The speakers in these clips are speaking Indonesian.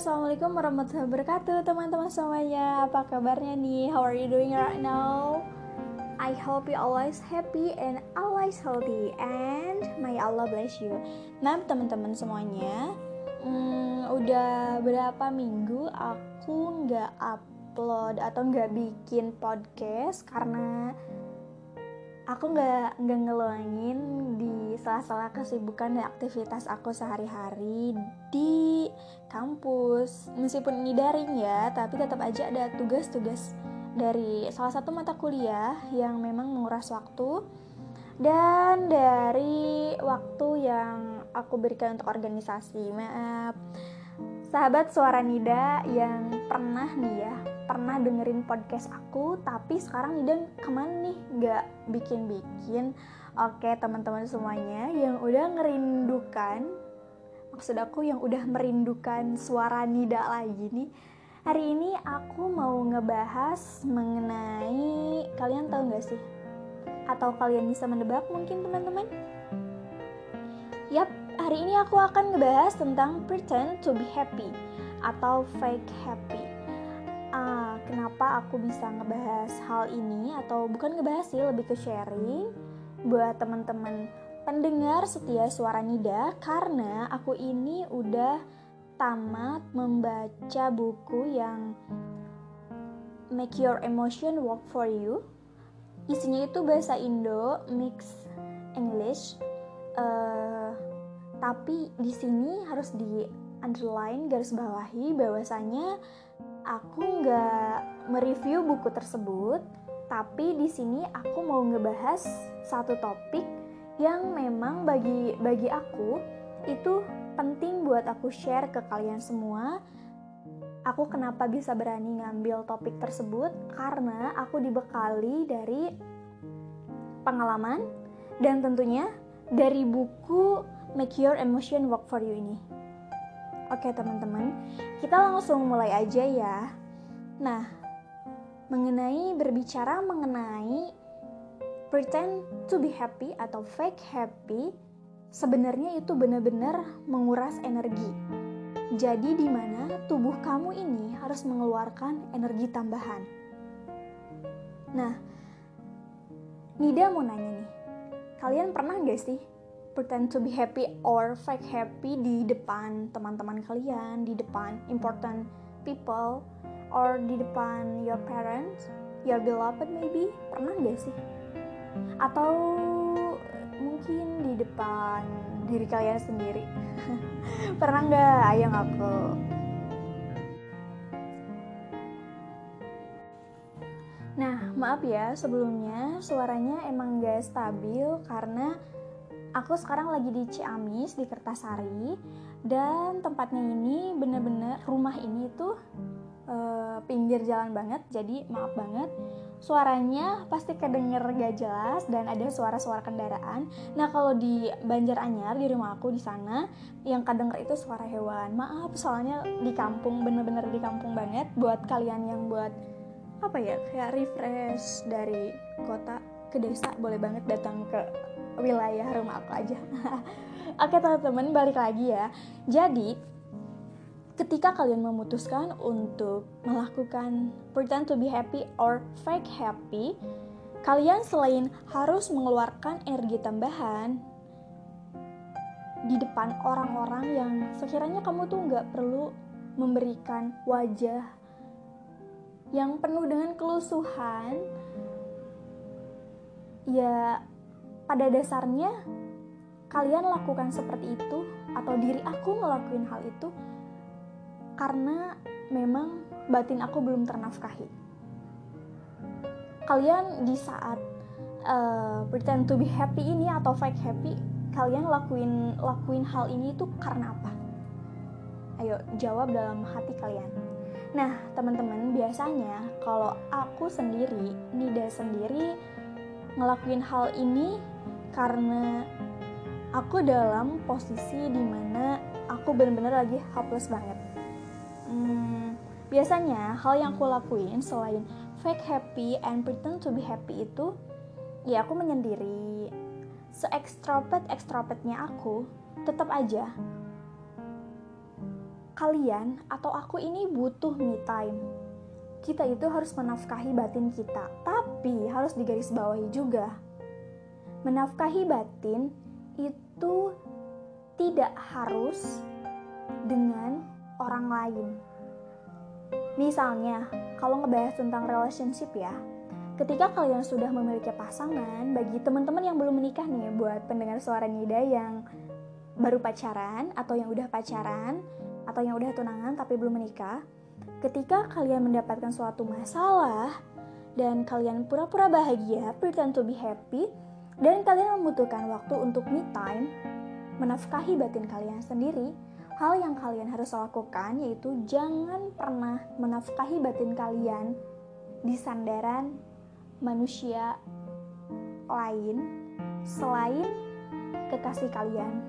assalamualaikum warahmatullahi wabarakatuh teman-teman semuanya Apa kabarnya nih? How are you doing right now? I hope you always happy and always healthy And may Allah bless you Nah teman-teman semuanya hmm, Udah berapa minggu aku nggak upload atau nggak bikin podcast Karena aku nggak nggak ngeluangin di sela-sela kesibukan dan aktivitas aku sehari-hari di kampus. Meskipun ini daring ya tapi tetap aja ada tugas-tugas dari salah satu mata kuliah yang memang menguras waktu dan dari waktu yang aku berikan untuk organisasi. Maaf. Sahabat suara nida yang pernah nih ya pernah dengerin podcast aku tapi sekarang Nida ke mana nih? Nggak bikin-bikin. Oke teman-teman semuanya yang udah ngerindukan maksud aku yang udah merindukan suara Nida lagi nih hari ini aku mau ngebahas mengenai kalian tahu nggak sih? Atau kalian bisa menebak mungkin teman-teman? Yap, hari ini aku akan ngebahas tentang pretend to be happy atau fake happy uh, kenapa aku bisa ngebahas hal ini atau bukan ngebahas sih lebih ke sharing buat teman-teman pendengar setia suara Nida karena aku ini udah tamat membaca buku yang Make Your Emotion Work For You. Isinya itu bahasa Indo mix English. Uh, tapi di sini harus di underline garis bawahi bahwasanya aku nggak mereview buku tersebut, tapi di sini aku mau ngebahas satu topik yang memang bagi bagi aku itu penting buat aku share ke kalian semua. Aku kenapa bisa berani ngambil topik tersebut karena aku dibekali dari pengalaman dan tentunya dari buku Make Your Emotion Work For You ini. Oke teman-teman, kita langsung mulai aja ya. Nah, mengenai berbicara mengenai pretend to be happy atau fake happy, sebenarnya itu benar-benar menguras energi. Jadi di mana tubuh kamu ini harus mengeluarkan energi tambahan. Nah, Nida mau nanya nih, kalian pernah gak sih pretend to be happy or fake happy di depan teman-teman kalian, di depan important people, or di depan your parents, your beloved maybe, pernah gak sih? Atau mungkin di depan diri kalian sendiri, pernah nggak? Ayo ngaku. Nah, maaf ya sebelumnya suaranya emang gak stabil karena Aku sekarang lagi di Ciamis di Kertasari dan tempatnya ini bener-bener rumah ini tuh uh, pinggir jalan banget jadi maaf banget suaranya pasti kedenger gak jelas dan ada suara-suara kendaraan. Nah kalau di Banjaranyar di rumah aku di sana yang kedenger itu suara hewan. Maaf soalnya di kampung bener-bener di kampung banget. Buat kalian yang buat apa ya kayak refresh dari kota ke desa boleh banget datang ke wilayah rumah aku aja. Oke teman-teman balik lagi ya. Jadi ketika kalian memutuskan untuk melakukan pretend to be happy or fake happy, kalian selain harus mengeluarkan energi tambahan di depan orang-orang yang sekiranya kamu tuh nggak perlu memberikan wajah yang penuh dengan kelusuhan ya pada dasarnya kalian lakukan seperti itu atau diri aku ngelakuin hal itu karena memang batin aku belum ternafkahi. Kalian di saat uh, pretend to be happy ini atau fake happy, kalian lakuin lakuin hal ini itu karena apa? Ayo jawab dalam hati kalian. Nah, teman-teman, biasanya kalau aku sendiri, Nida sendiri ngelakuin hal ini karena aku dalam posisi di mana aku benar-benar lagi hopeless banget. Hmm, biasanya hal yang aku lakuin selain fake happy and pretend to be happy itu, ya aku menyendiri. Se-extrovert extrovertnya aku, tetap aja kalian atau aku ini butuh me time. Kita itu harus menafkahi batin kita, tapi harus digarisbawahi juga. Menafkahi batin itu tidak harus dengan orang lain. Misalnya, kalau ngebahas tentang relationship ya, ketika kalian sudah memiliki pasangan, bagi teman-teman yang belum menikah nih, buat pendengar suara Nida yang baru pacaran atau yang udah pacaran atau yang udah tunangan tapi belum menikah, ketika kalian mendapatkan suatu masalah dan kalian pura-pura bahagia, pretend to be happy, dan kalian membutuhkan waktu untuk me time, menafkahi batin kalian sendiri, hal yang kalian harus lakukan yaitu jangan pernah menafkahi batin kalian di sandaran manusia lain selain kekasih kalian.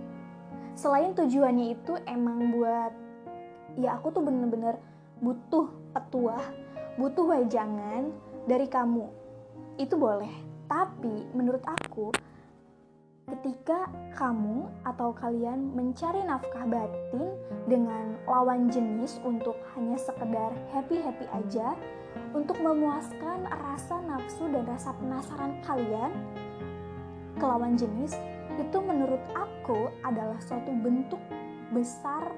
Selain tujuannya itu emang buat ya aku tuh bener-bener butuh petuah, butuh wejangan dari kamu. Itu boleh. Tapi menurut aku ketika kamu atau kalian mencari nafkah batin dengan lawan jenis untuk hanya sekedar happy-happy aja, untuk memuaskan rasa nafsu dan rasa penasaran kalian ke lawan jenis, itu menurut aku adalah suatu bentuk besar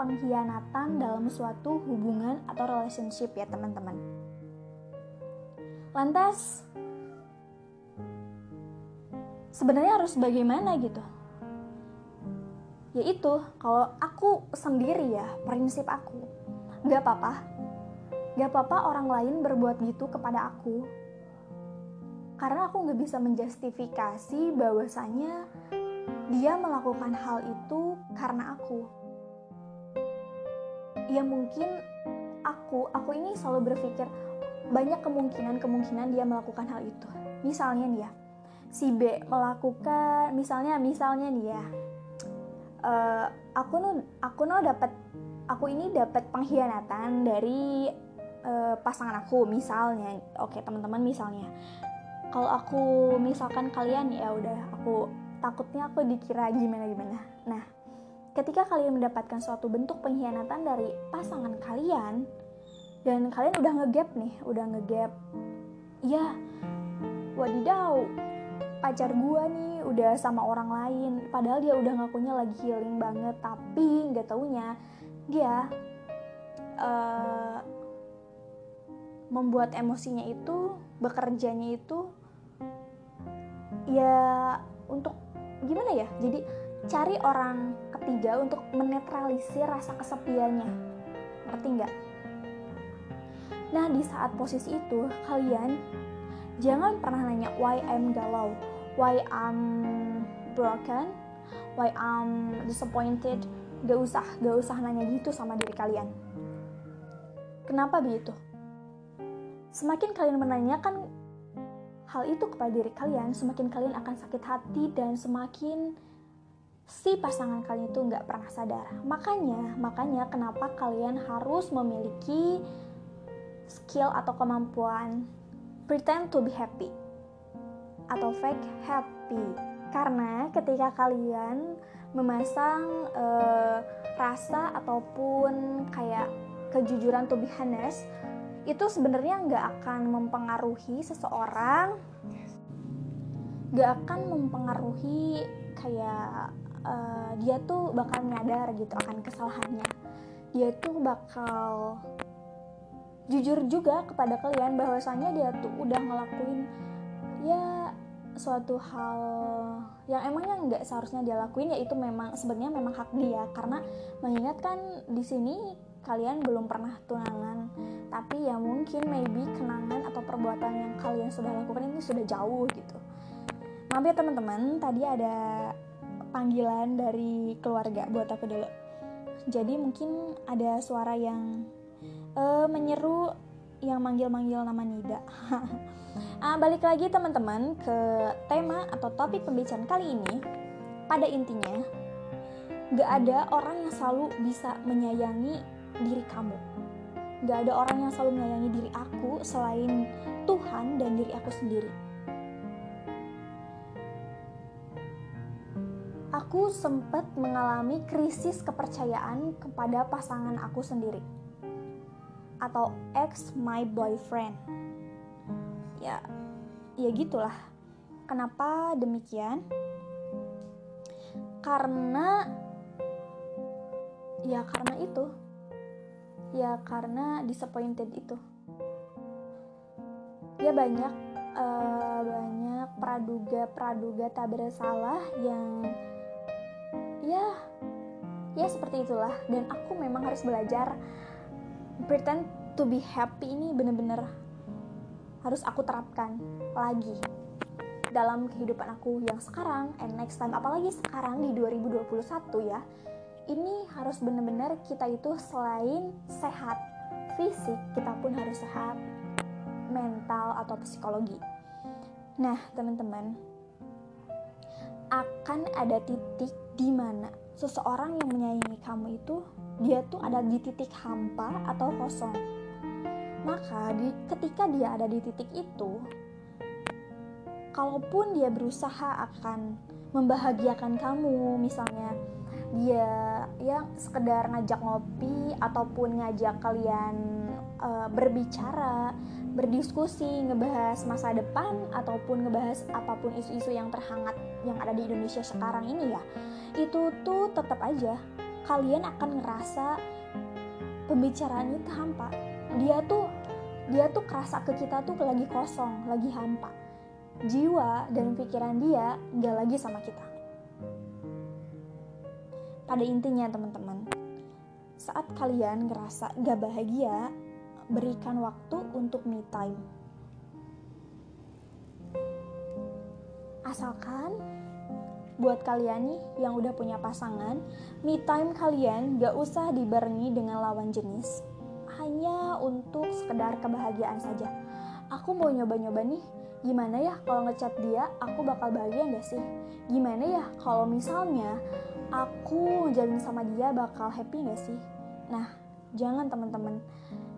pengkhianatan dalam suatu hubungan atau relationship ya teman-teman. Lantas, sebenarnya harus bagaimana gitu? Yaitu kalau aku sendiri ya prinsip aku gak apa-apa. Gak apa-apa orang lain berbuat gitu kepada aku. Karena aku gak bisa menjustifikasi bahwasanya dia melakukan hal itu karena aku. Ya mungkin aku aku ini selalu berpikir banyak kemungkinan kemungkinan dia melakukan hal itu. Misalnya nih ya si B melakukan misalnya misalnya nih ya uh, aku nu aku nu dapat aku ini dapat pengkhianatan dari uh, pasangan aku misalnya oke teman-teman misalnya. Kalau aku misalkan kalian ya udah aku takutnya aku dikira gimana gimana nah ketika kalian mendapatkan suatu bentuk pengkhianatan dari pasangan kalian dan kalian udah ngegap nih udah ngegap ya wadidaw pacar gue nih udah sama orang lain. Padahal dia udah ngakunya lagi healing banget tapi nggak taunya dia uh, membuat emosinya itu bekerjanya itu ya untuk gimana ya? Jadi cari orang ketiga untuk menetralisir rasa kesepiannya. Ngerti nggak? Nah di saat posisi itu kalian jangan pernah nanya why I'm galau why I'm broken, why I'm disappointed. Gak usah, gak usah nanya gitu sama diri kalian. Kenapa begitu? Semakin kalian menanyakan hal itu kepada diri kalian, semakin kalian akan sakit hati dan semakin si pasangan kalian itu nggak pernah sadar. Makanya, makanya kenapa kalian harus memiliki skill atau kemampuan pretend to be happy atau fake happy. Karena ketika kalian memasang uh, rasa ataupun kayak kejujuran to be honest, itu sebenarnya nggak akan mempengaruhi seseorang, nggak akan mempengaruhi kayak uh, dia tuh bakal nyadar gitu akan kesalahannya. Dia tuh bakal jujur juga kepada kalian bahwasanya dia tuh udah ngelakuin ya suatu hal yang emangnya nggak seharusnya dia lakuin yaitu memang sebenarnya memang hak dia. Karena mengingatkan di sini kalian belum pernah tunangan tapi ya mungkin maybe kenangan atau perbuatan yang kalian sudah lakukan ini sudah jauh gitu. Maaf ya teman-teman tadi ada panggilan dari keluarga buat aku dulu. Jadi mungkin ada suara yang uh, menyeru yang manggil-manggil nama Nida Uh, balik lagi teman-teman ke tema atau topik pembicaraan kali ini. Pada intinya, gak ada orang yang selalu bisa menyayangi diri kamu. Gak ada orang yang selalu menyayangi diri aku selain Tuhan dan diri aku sendiri. aku sempat mengalami krisis kepercayaan kepada pasangan aku sendiri atau ex my boyfriend. Ya, ya gitulah. Kenapa demikian? Karena ya karena itu. Ya karena disappointed itu. Ya banyak uh, banyak praduga-praduga tak bersalah yang ya ya seperti itulah dan aku memang harus belajar pretend to be happy ini bener-bener harus aku terapkan lagi dalam kehidupan aku yang sekarang and next time apalagi sekarang di 2021 ya ini harus bener-bener kita itu selain sehat fisik kita pun harus sehat mental atau psikologi nah teman-teman akan ada titik di mana seseorang yang menyayangi kamu itu dia tuh ada di titik hampa atau kosong. Maka di, ketika dia ada di titik itu, kalaupun dia berusaha akan membahagiakan kamu, misalnya dia ya sekedar ngajak ngopi ataupun ngajak kalian uh, berbicara, berdiskusi, ngebahas masa depan ataupun ngebahas apa pun isu-isu yang terhangat yang ada di Indonesia sekarang ini ya. Itu tuh tetap aja kalian akan ngerasa pembicaraan itu hampa. Dia tuh dia tuh kerasa ke kita tuh lagi kosong, lagi hampa. Jiwa dan pikiran dia nggak lagi sama kita. Pada intinya teman-teman, saat kalian ngerasa gak bahagia, berikan waktu untuk me time. Asalkan buat kalian nih yang udah punya pasangan, me time kalian gak usah dibarengi dengan lawan jenis. Hanya untuk sekedar kebahagiaan saja. Aku mau nyoba-nyoba nih, gimana ya kalau ngechat dia aku bakal bahagia gak sih? Gimana ya kalau misalnya aku ngejalin sama dia bakal happy gak sih? Nah, jangan teman-teman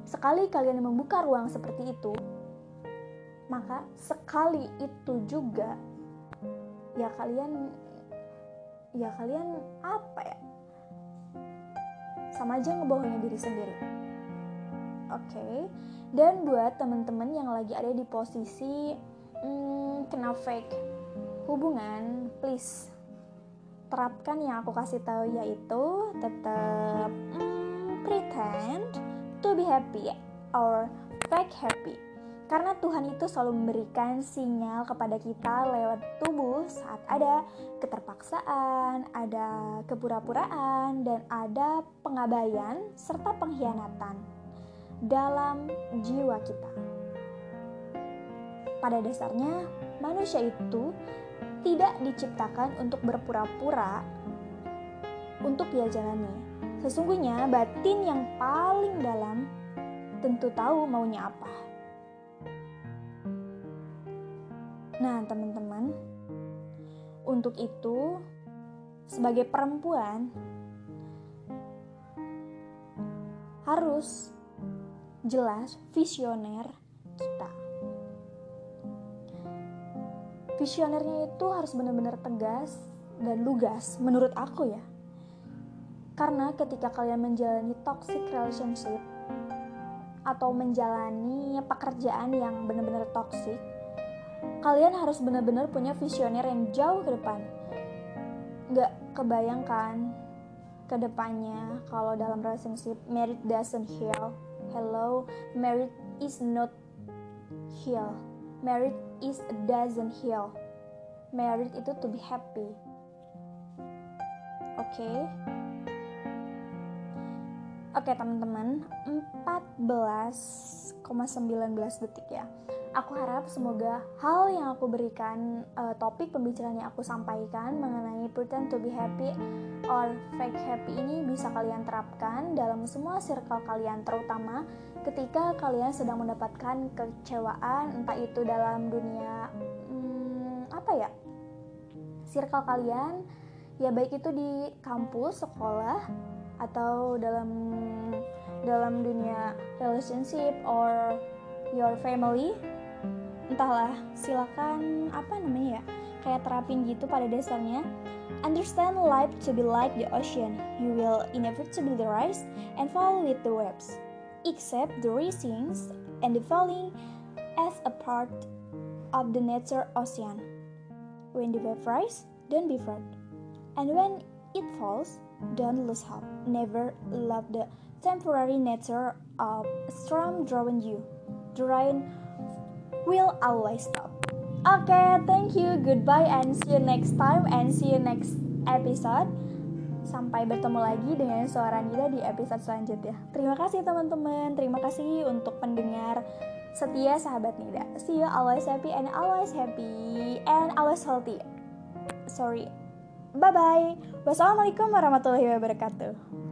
Sekali kalian membuka ruang seperti itu, maka sekali itu juga ya kalian ya kalian apa ya sama aja ngebohongin diri sendiri oke okay? dan buat temen-temen yang lagi ada di posisi hmm, kena fake hubungan please terapkan yang aku kasih tahu yaitu tetap hmm, pretend to be happy or fake happy. Karena Tuhan itu selalu memberikan sinyal kepada kita lewat tubuh saat ada keterpaksaan, ada kepura-puraan, dan ada pengabaian serta pengkhianatan dalam jiwa kita. Pada dasarnya, manusia itu tidak diciptakan untuk berpura-pura untuk dia jalani Sesungguhnya batin yang paling dalam tentu tahu maunya apa. Nah, teman-teman, untuk itu sebagai perempuan harus jelas visioner kita. Visionernya itu harus benar-benar tegas dan lugas menurut aku ya karena ketika kalian menjalani toxic relationship atau menjalani pekerjaan yang benar-benar toxic, kalian harus benar-benar punya visioner yang jauh ke depan. Gak kebayangkan ke depannya kalau dalam relationship married doesn't heal. Hello, married is not heal. Married is doesn't heal. Married itu to be happy. Oke. Okay? Oke teman-teman, 14,19 detik ya. Aku harap semoga hal yang aku berikan, uh, topik pembicaraan yang aku sampaikan mengenai pretend to be happy or fake happy ini bisa kalian terapkan dalam semua circle kalian, terutama ketika kalian sedang mendapatkan kecewaan, entah itu dalam dunia hmm, apa ya, circle kalian, ya baik itu di kampus, sekolah, atau dalam dalam dunia relationship or your family entahlah silakan apa namanya ya kayak terapin gitu pada dasarnya. Understand life to be like the ocean. You will inevitably rise and fall with the waves. Accept the risings and the falling as a part of the nature ocean. When the wave rise, don't be afraid. And when it falls, don't lose hope. Never love the temporary nature of storm drawing you. The rain will always stop. Okay, thank you. Goodbye and see you next time and see you next episode. Sampai bertemu lagi dengan suara Nida di episode selanjutnya. Terima kasih teman-teman. Terima kasih untuk pendengar setia sahabat Nida. See you always happy and always happy and always healthy. Sorry. Bye bye. Wassalamualaikum warahmatullahi wabarakatuh.